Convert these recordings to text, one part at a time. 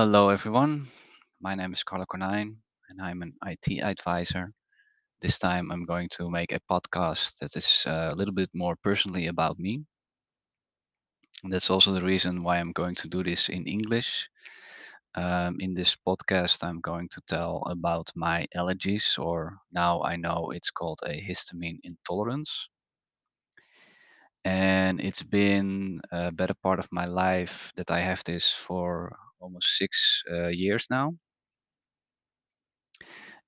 Hello, everyone. My name is Carlo Cornijn, and I'm an IT advisor. This time, I'm going to make a podcast that is uh, a little bit more personally about me. And that's also the reason why I'm going to do this in English. Um, in this podcast, I'm going to tell about my allergies, or now I know it's called a histamine intolerance. And it's been a better part of my life that I have this for almost six uh, years now.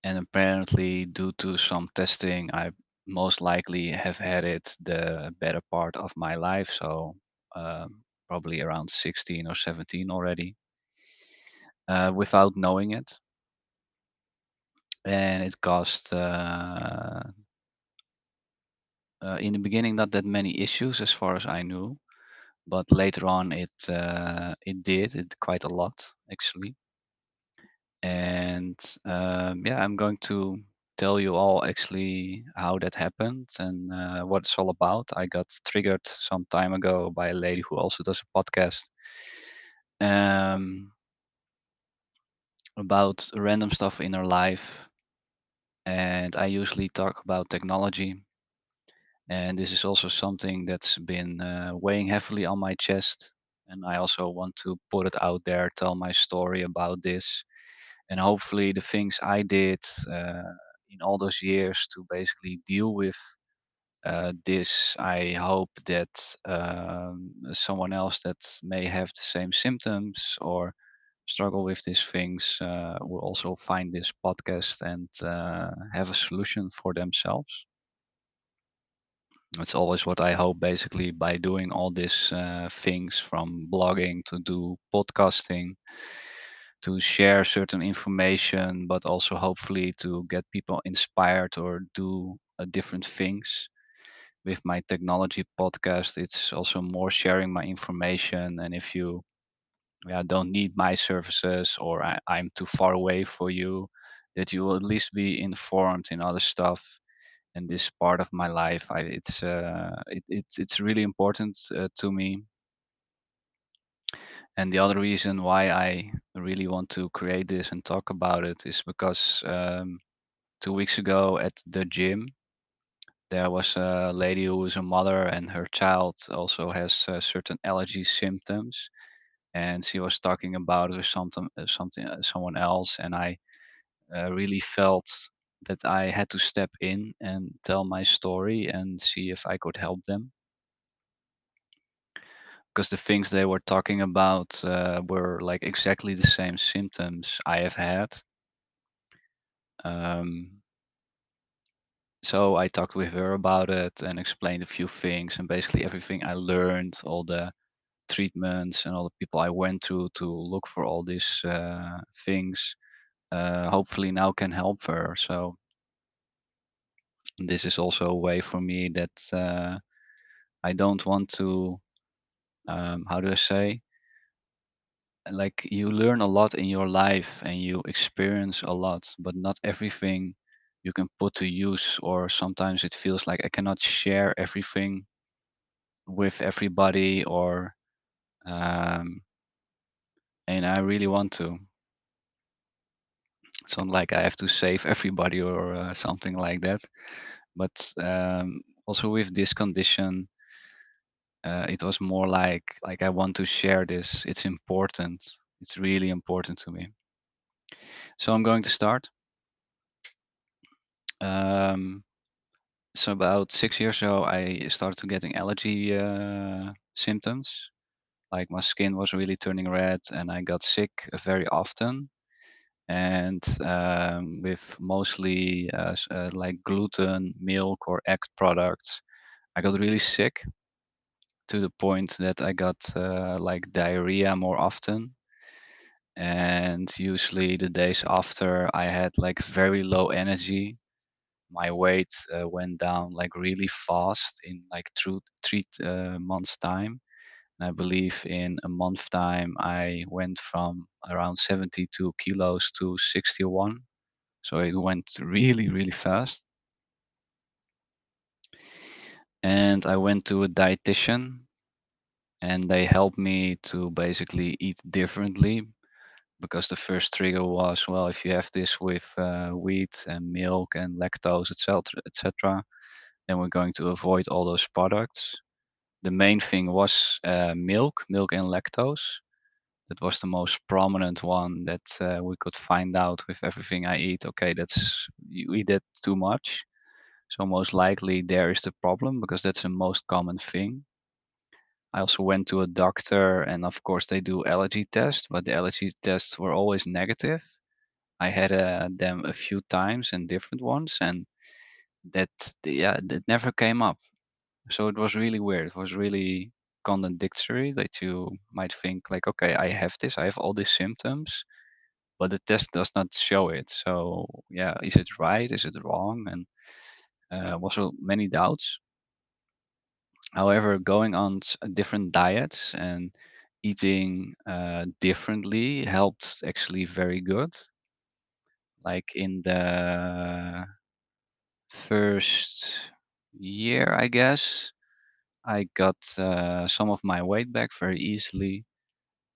And apparently, due to some testing, I most likely have had it the better part of my life. So, um, probably around 16 or 17 already, uh, without knowing it. And it caused, uh, uh, in the beginning, not that many issues as far as I knew. But later on, it uh, it did it quite a lot actually. And um, yeah, I'm going to tell you all actually how that happened and uh, what it's all about. I got triggered some time ago by a lady who also does a podcast um, about random stuff in her life. And I usually talk about technology. And this is also something that's been uh, weighing heavily on my chest. And I also want to put it out there, tell my story about this and hopefully the things I did uh, in all those years to basically deal with uh, this, I hope that um, someone else that may have the same symptoms or struggle with these things uh, will also find this podcast and uh, have a solution for themselves. That's always what I hope basically by doing all these uh, things from blogging to do podcasting to share certain information, but also hopefully to get people inspired or do uh, different things. With my technology podcast, it's also more sharing my information. And if you yeah, don't need my services or I, I'm too far away for you, that you will at least be informed in other stuff. And this part of my life, I, it's uh, it, it's it's really important uh, to me and the other reason why I really want to create this and talk about it is because um, two weeks ago at the gym, there was a lady who is a mother and her child also has uh, certain allergy symptoms. And she was talking about it with something, something, uh, someone else, and I uh, really felt that I had to step in and tell my story and see if I could help them. because the things they were talking about uh, were like exactly the same symptoms I have had. Um, so I talked with her about it and explained a few things and basically everything I learned, all the treatments and all the people I went through to look for all these uh, things. Uh, hopefully now can help her. So this is also a way for me that uh, I don't want to. Um, how do I say? like you learn a lot in your life and you experience a lot, but not everything you can put to use, or sometimes it feels like I cannot share everything with everybody, or um, and I really want to. It's not like I have to save everybody or uh, something like that. But um, also with this condition, uh, it was more like like I want to share this. It's important. It's really important to me. So I'm going to start. Um, so about six years ago, I started to getting allergy uh, symptoms. Like my skin was really turning red, and I got sick very often. And um, with mostly uh, uh, like gluten, milk, or egg products, I got really sick to the point that I got uh, like diarrhea more often. And usually the days after, I had like very low energy my weight uh, went down like really fast in like through three uh, months time and i believe in a month time i went from around 72 kilos to 61 so it went really really fast and i went to a dietitian and they helped me to basically eat differently because the first trigger was, well, if you have this with uh, wheat and milk and lactose, etc., etc., then we're going to avoid all those products. The main thing was uh, milk, milk and lactose. That was the most prominent one that uh, we could find out with everything I eat. Okay, that's you eat that too much, so most likely there is the problem because that's the most common thing. I also went to a doctor, and of course they do allergy tests, but the allergy tests were always negative. I had uh, them a few times and different ones, and that yeah, that never came up. So it was really weird. It was really contradictory that you might think like, okay, I have this, I have all these symptoms, but the test does not show it. So yeah, is it right? Is it wrong? And uh, also many doubts. However, going on s- different diets and eating uh, differently helped actually very good. Like in the first year, I guess, I got uh, some of my weight back very easily,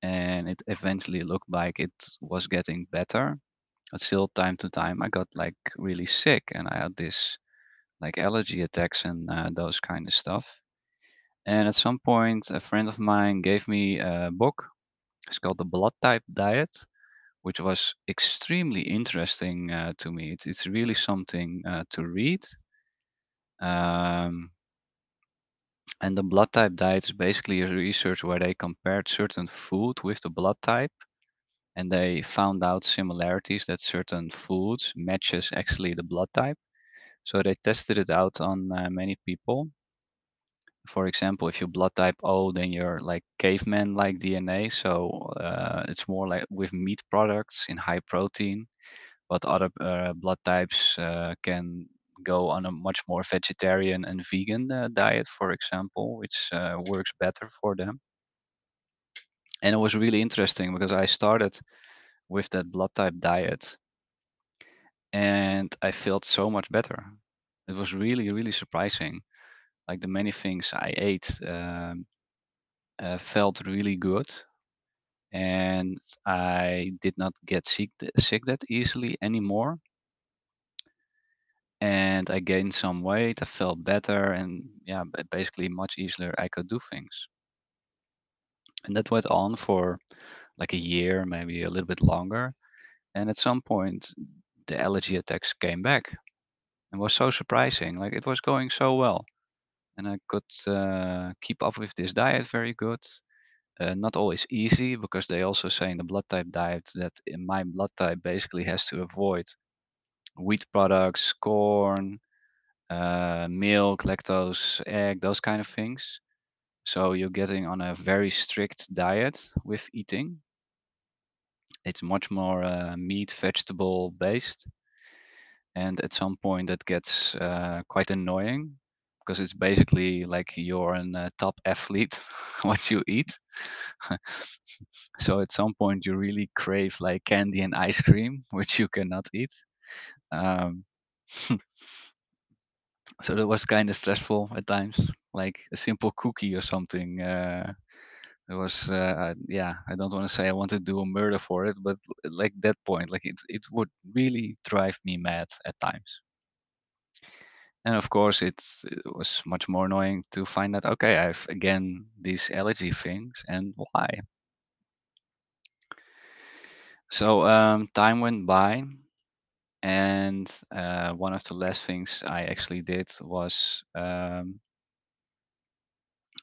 and it eventually looked like it was getting better. But still, time to time, I got like really sick, and I had this like allergy attacks and uh, those kind of stuff. And at some point, a friend of mine gave me a book. It's called The Blood Type Diet, which was extremely interesting uh, to me. It's, it's really something uh, to read. Um, and the blood type diet is basically a research where they compared certain food with the blood type and they found out similarities that certain foods matches actually the blood type. So they tested it out on uh, many people for example, if you blood type O, then you're like caveman-like DNA. So uh, it's more like with meat products in high protein. But other uh, blood types uh, can go on a much more vegetarian and vegan uh, diet, for example, which uh, works better for them. And it was really interesting because I started with that blood type diet and I felt so much better. It was really, really surprising. Like the many things I ate um, uh, felt really good and I did not get sick sick that easily anymore. And I gained some weight. I felt better, and yeah, ba- basically much easier I could do things. And that went on for like a year, maybe a little bit longer. And at some point, the allergy attacks came back. and was so surprising. Like it was going so well, and I could uh, keep up with this diet very good. Uh, not always easy because they also say in the blood type diet that in my blood type basically has to avoid wheat products, corn, uh, milk, lactose, egg, those kind of things. So you're getting on a very strict diet with eating. It's much more uh, meat, vegetable based. And at some point, that gets uh, quite annoying because it's basically like you're a uh, top athlete, what you eat. so at some point, you really crave like candy and ice cream, which you cannot eat. Um, So that was kind of stressful at times, like a simple cookie or something. Uh, it was, uh, yeah, I don't want to say I want to do a murder for it, but like that point, like it, it would really drive me mad at times. And of course, it's, it was much more annoying to find out, okay, I have again these allergy things and why. So um, time went by, and uh, one of the last things I actually did was um,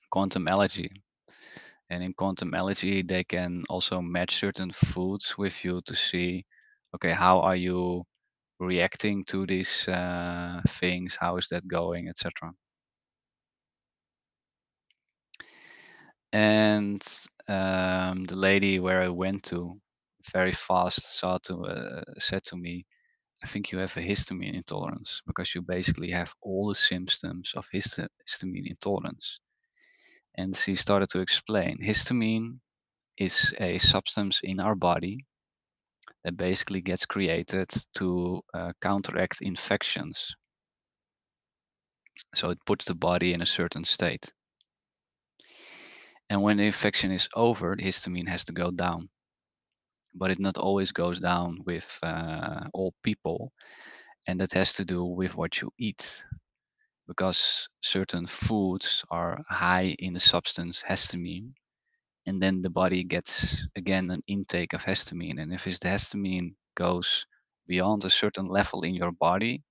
quantum allergy. And in quantum allergy, they can also match certain foods with you to see, okay, how are you reacting to these uh, things? How is that going, etc. And um, the lady where I went to very fast saw to uh, said to me, I think you have a histamine intolerance because you basically have all the symptoms of hist- histamine intolerance. And she started to explain histamine is a substance in our body that basically gets created to uh, counteract infections. So it puts the body in a certain state. And when the infection is over, the histamine has to go down. But it not always goes down with uh, all people, and that has to do with what you eat. Because certain foods are high in the substance histamine, and then the body gets again an intake of histamine. And if the histamine goes beyond a certain level in your body,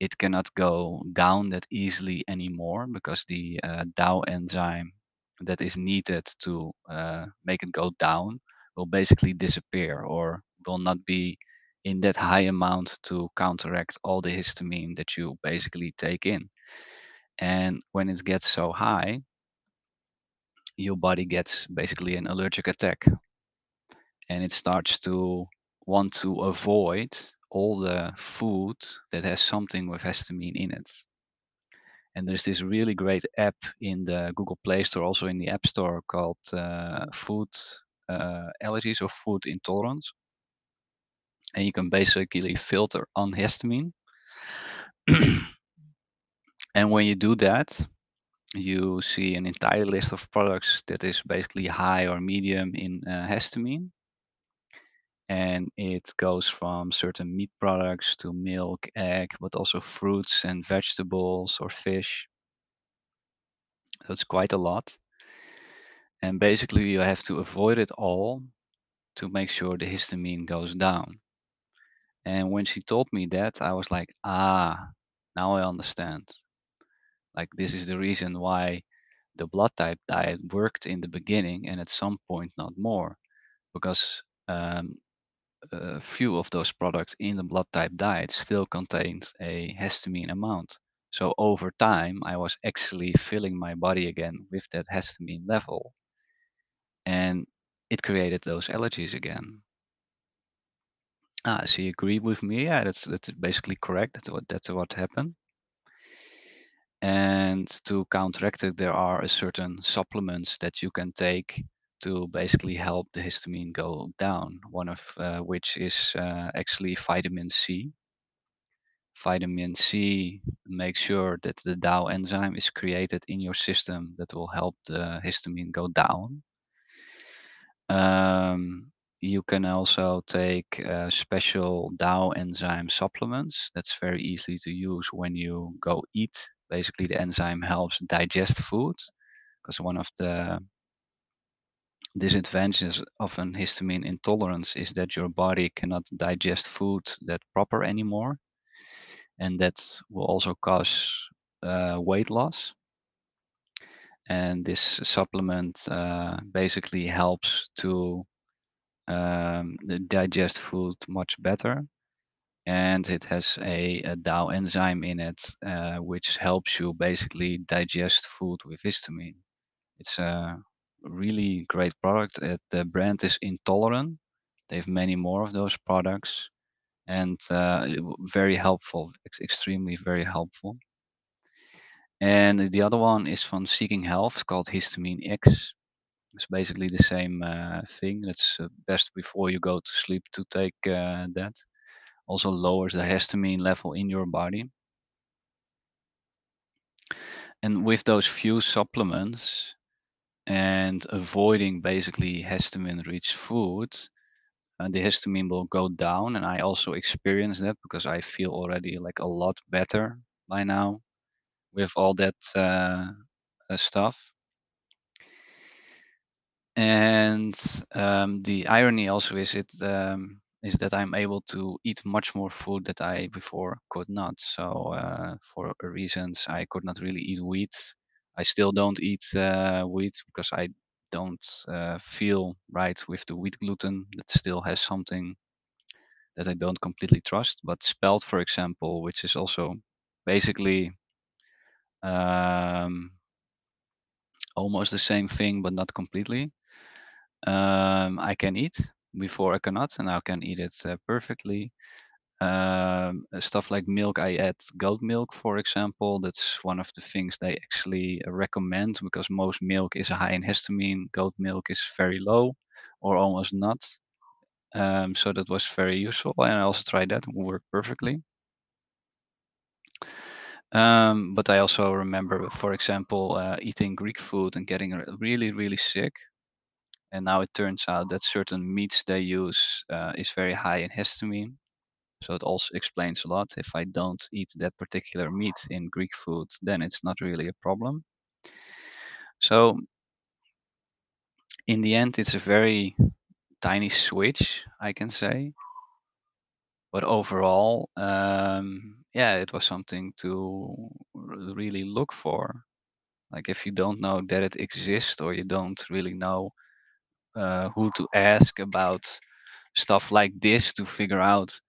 it cannot go down that easily anymore because the uh, DAO enzyme that is needed to uh, make it go down will basically disappear or will not be in that high amount to counteract all the histamine that you basically take in. And when it gets so high, your body gets basically an allergic attack and it starts to want to avoid all the food that has something with histamine in it. And there's this really great app in the Google Play Store, also in the App Store, called uh, Food Allergies or Food Intolerance. And you can basically filter on histamine. and when you do that, you see an entire list of products that is basically high or medium in uh, histamine. And it goes from certain meat products to milk, egg, but also fruits and vegetables or fish. So it's quite a lot. And basically, you have to avoid it all to make sure the histamine goes down. And when she told me that, I was like, ah, now I understand. Like, this is the reason why the blood type diet worked in the beginning and at some point not more. Because um, a few of those products in the blood type diet still contained a histamine amount. So over time, I was actually filling my body again with that histamine level. And it created those allergies again. Ah, so you agree with me? Yeah, that's that's basically correct. That's what that's what happened. And to counteract it, there are a certain supplements that you can take to basically help the histamine go down. One of uh, which is uh, actually vitamin C. Vitamin C makes sure that the DAO enzyme is created in your system that will help the histamine go down. Um, you can also take uh, special DAO enzyme supplements. That's very easy to use when you go eat. Basically, the enzyme helps digest food because one of the disadvantages of an histamine intolerance is that your body cannot digest food that proper anymore and that will also cause uh, weight loss and this supplement uh, basically helps to um, digest food much better. And it has a, a DAO enzyme in it uh, which helps you basically digest food with histamine. It's a really great product. Uh, the brand is intolerant. They have many more of those products. And uh, very helpful ex- extremely very helpful and the other one is from seeking health called histamine x it's basically the same uh, thing. It's uh, best before you go to sleep to take uh, that. Also lowers the histamine level in your body. And with those few supplements and avoiding basically histamine rich food, uh, the histamine will go down. And I also experience that because I feel already like a lot better by now with all that uh, uh, stuff. And um, the irony also is it um, is that I'm able to eat much more food that I before could not. So uh, for reasons I could not really eat wheat. I still don't eat uh, wheat because I don't uh, feel right with the wheat gluten. That still has something that I don't completely trust. But spelt, for example, which is also basically um, almost the same thing, but not completely um, I can eat before I cannot, and I can eat it uh, perfectly. Um, uh, stuff like milk, I add goat milk, for example. That's one of the things they actually uh, recommend because most milk is high in histamine. Goat milk is very low or almost not. Um, so that was very useful, and I also tried that; it worked perfectly. Um, but I also remember, for example, uh, eating Greek food and getting really, really sick And now it turns out that certain meats they use uh, is very high in histamine. So it also explains a lot. If I don't eat that particular meat in Greek food, then it's not really a problem. So in the end, it's a very tiny switch, I can say. But overall, um, yeah, it was something to really look for. Like if you don't know that it exists or you don't really know uh, who to ask about stuff like this to figure out,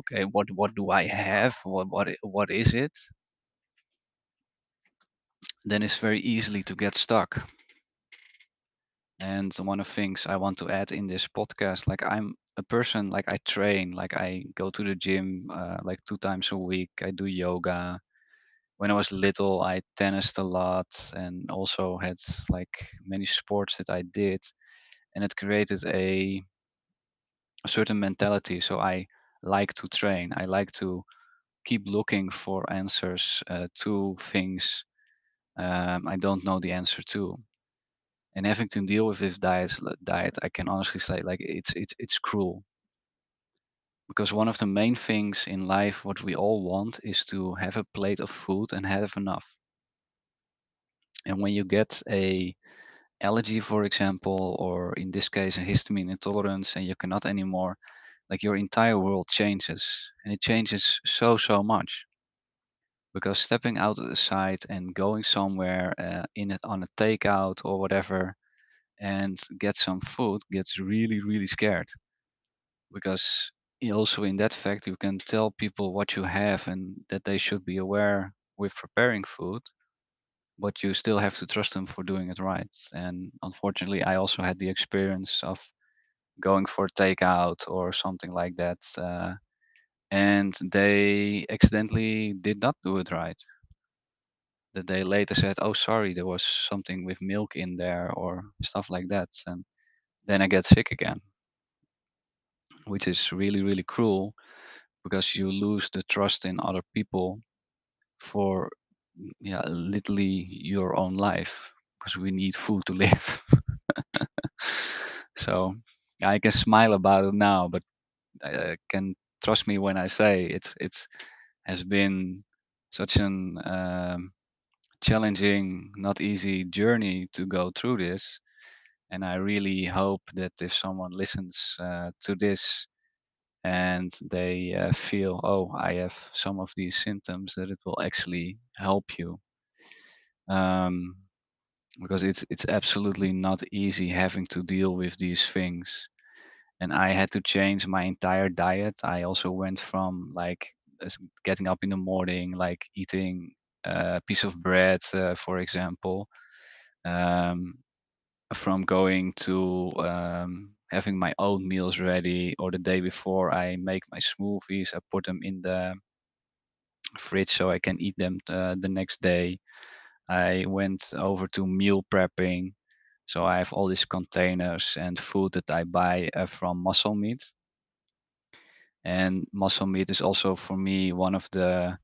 okay, what what do I have? What what what is it? Then it's very easily to get stuck. And one of the things I want to add in this podcast, like I'm a person, like I train, like I go to the gym, uh, like two times a week. I do yoga. When I was little, I tennised a lot and also had like many sports that I did, and it created a, a certain mentality. So I like to train. I like to keep looking for answers uh, to things um, I don't know the answer to. And having to deal with this diet diet i can honestly say like it's it's it's cruel. Because one of the main things in life what we all want is to have a plate of food and have enough. And when you get a allergy for example or in this case a histamine intolerance and you cannot anymore like your entire world changes and it changes so so much because stepping out of the site and going somewhere uh, in it on a takeout or whatever and get some food gets really really scared. Because also in that fact you can tell people what you have and that they should be aware with preparing food but you still have to trust them for doing it right. And unfortunately i also had the experience of going for takeout or something like that uh, and they accidentally did not do it right. That they later said oh sorry there was something with milk in there or stuff like that and then i get sick again. Which is really really cruel because you lose the trust in other people for yeah literally your own life because we need food to live. So i can smile about it now but i can trust me when i say it's it's has been such an um, challenging not easy journey to go through this and i really hope that if someone listens uh, to this and they uh, feel, oh, I have some of these symptoms, that it will actually help you. Um, because it's it's absolutely not easy having to deal with these things. And I had to change my entire diet. I also went from like getting up in the morning, like eating a piece of bread, uh, for example, um, from going to um, having my own meals ready, or the day before I make my smoothies, I put them in the fridge so I can eat them uh, the next day. I went over to meal prepping. So I have all these containers and food that I buy uh, from muscle meat. And muscle meat is also for me one of the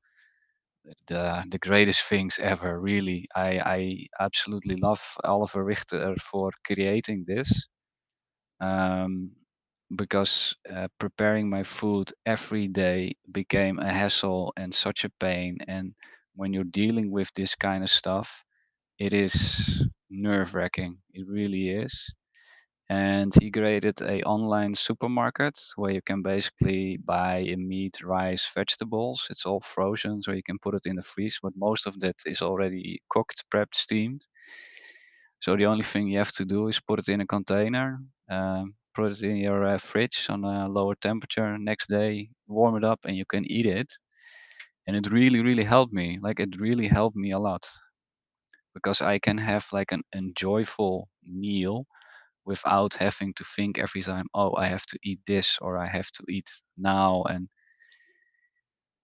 the the greatest things ever. Really, I I absolutely love Oliver Richter for creating this. Um, because uh, preparing my food every day became a hassle and such a pain. And when you're dealing with this kind of stuff, it is nerve wracking. It really is. And he created a online supermarket where you can basically buy a meat, rice, vegetables. It's all frozen, so you can put it in the freeze. But most of that is already cooked, prepped, steamed. So the only thing you have to do is put it in a container, um, put it in your uh, fridge on a lower temperature. Next day, warm it up, and you can eat it. And it really, really helped me. Like it really helped me a lot because I can have like an enjoyable meal without having to think every time, oh, I have to eat this or I have to eat now, and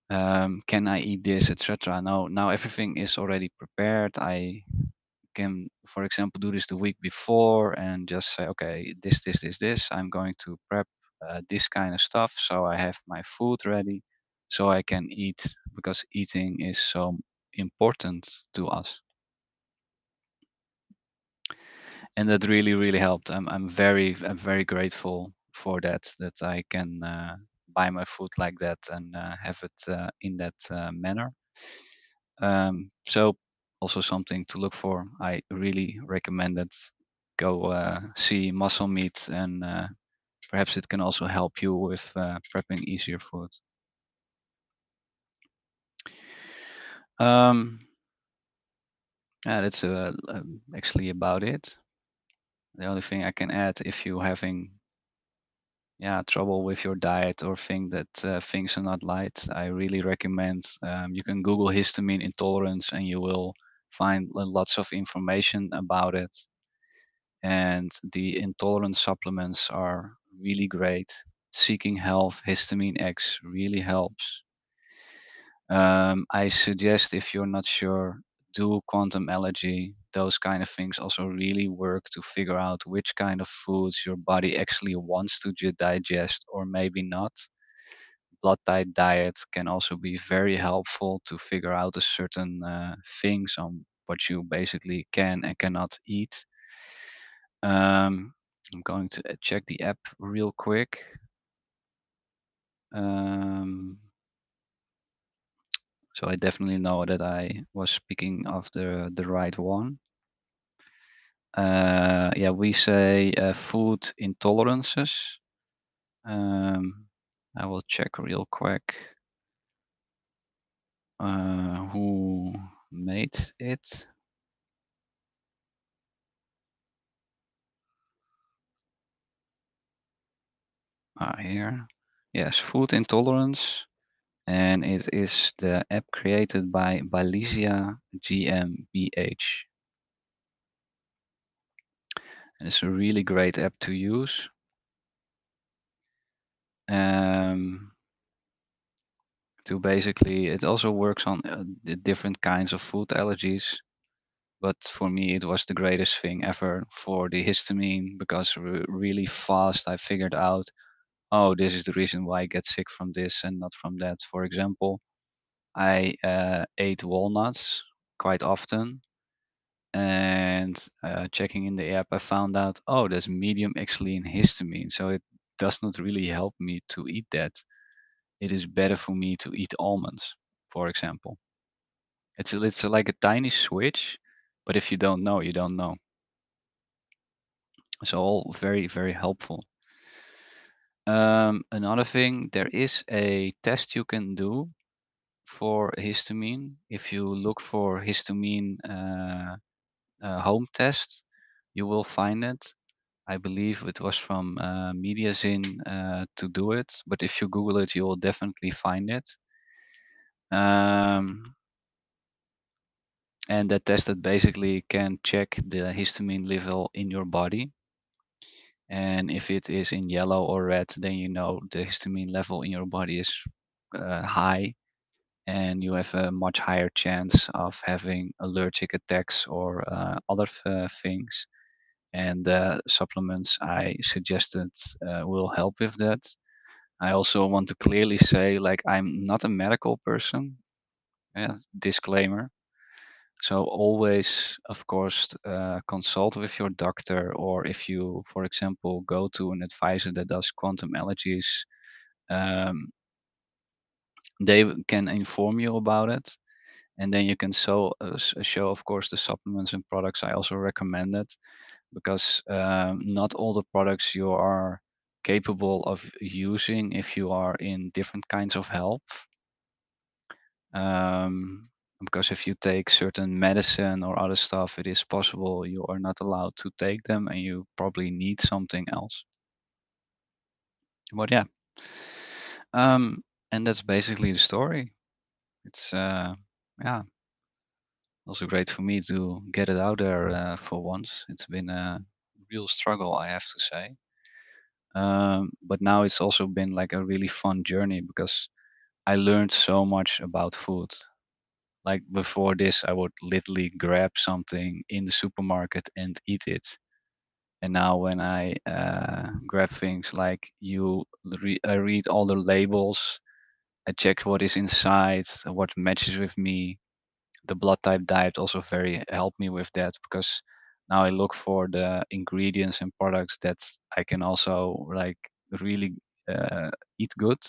um, can I eat this, etc. No, now everything is already prepared. I can, for example, do this the week before and just say, okay, this, this, this, this. I'm going to prep uh, this kind of stuff so I have my food ready so I can eat because eating is so important to us. And that really, really helped. I'm I'm very I'm very grateful for that, that I can, uh, buy my food like that and, uh, have it, uh, in that, uh, manner. Um, so also something to look for. I really recommend it. Go, uh, see Muscle Meat and, uh, perhaps it can also help you with, prepping easier food. Um Yeah, that's, um, actually about it. The only thing I can add if you're having yeah, trouble with your diet or think that, uh, things are not light, I really recommend, um, you can Google histamine intolerance and you will find lots of information about it. And the intolerance supplements are really great. Seeking Health HistaminX really helps. Um, I suggest if you're not sure, do quantum allergy. Those kind of things also really work to figure out which kind of foods your body actually wants to digest or maybe not. Blood type diet can also be very helpful to figure out a certain uh, things on what you basically can and cannot eat. Um, I'm going to uh, check the app real quick. Um, so I definitely know that I was speaking of the the right one. Uh, yeah, we say uh, food intolerances. Um, I will check real quick uh, who made it. Ah, here. Yes, food intolerance, and it is the app created by Baliza GmbH. And it's a really great app to use. Um, to basically, it also works on uh, the different kinds of food allergies. But for me, it was the greatest thing ever for the histamine because re- really fast I figured out, oh, this is the reason why I get sick from this and not from that. For example, I uh, ate walnuts quite often, and uh, checking in the app, I found out, oh, there's medium actually in histamine, so it does not really help me to eat that. It is better for me to eat almonds, for example. It's a, it's a, like a tiny switch, but if you don't know, you don't know. So all very, very helpful. Um, another thing, there is a test you can do for histamine. If you look for histamine uh, uh, home test, you will find it. I believe it was from uh, Mediazin uh, to do it, but if you Google it, you will definitely find it. Um, and that test that basically can check the histamine level in your body. And if it is in yellow or red, then you know the histamine level in your body is uh, high and you have a much higher chance of having allergic attacks or uh, other uh, things. And the supplements I suggested uh, will help with that. I also want to clearly say, like, I'm not a medical person. Yeah, disclaimer. So always, of course, uh, consult with your doctor, or if you, for example, go to an advisor that does quantum allergies, um, they can inform you about it, and then you can so uh, show, of course, the supplements and products I also recommend it, because um, not all the products you are capable of using if you are in different kinds of health. Um, because if you take certain medicine or other stuff, it is possible you are not allowed to take them and you probably need something else. But yeah, um, and that's basically the story. It's uh, yeah, also great for me to get it out there uh, for once. It's been a real struggle, I have to say. Um, but now it's also been like a really fun journey because I learned so much about food. Like before this, I would literally grab something in the supermarket and eat it. And now when I uh, grab things like you re- I read all the labels, I check what is inside, what matches with me. The blood type diet also very helped me with that because Now I look for the ingredients and products that I can also like really uh, eat good.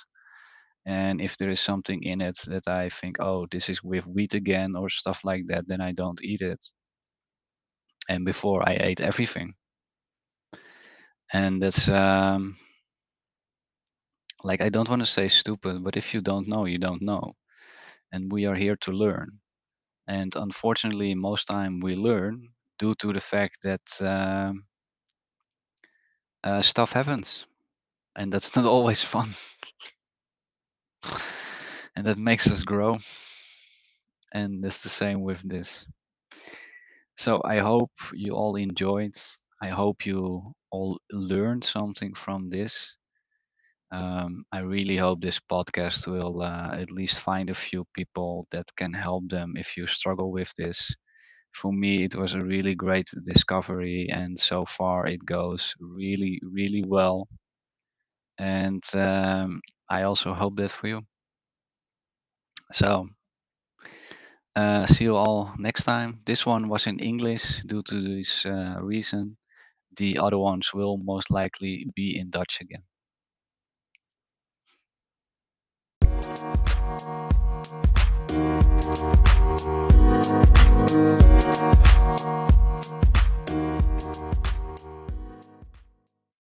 And if there is something in it that I think, oh, this is with wheat again or stuff like that, then I don't eat it. And before I ate everything. And that's um, like I don't want to say stupid, but if you don't know, you don't know. And we are here to learn. And unfortunately, most time we learn due to the fact that um, uh, stuff happens, and that's not always fun. And that makes us grow. And it's the same with this. So I hope you all enjoyed. I hope you all learned something from this. Um, I really hope this podcast will uh, at least find a few people that can help them if you struggle with this. For me, it was a really great discovery, and so far it goes really, really well. And um, I also hope that for you. So uh, see you all next time. This one was in English due to this uh, reason. The other ones will most likely be in Dutch again.